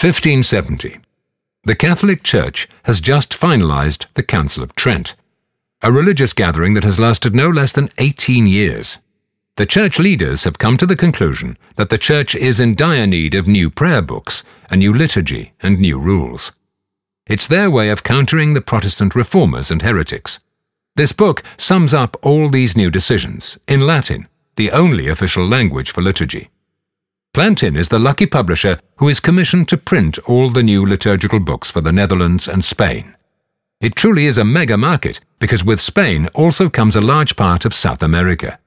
1570. The Catholic Church has just finalized the Council of Trent, a religious gathering that has lasted no less than 18 years. The church leaders have come to the conclusion that the church is in dire need of new prayer books, a new liturgy, and new rules. It's their way of countering the Protestant reformers and heretics. This book sums up all these new decisions in Latin, the only official language for liturgy. Plantin is the lucky publisher who is commissioned to print all the new liturgical books for the Netherlands and Spain. It truly is a mega market because with Spain also comes a large part of South America.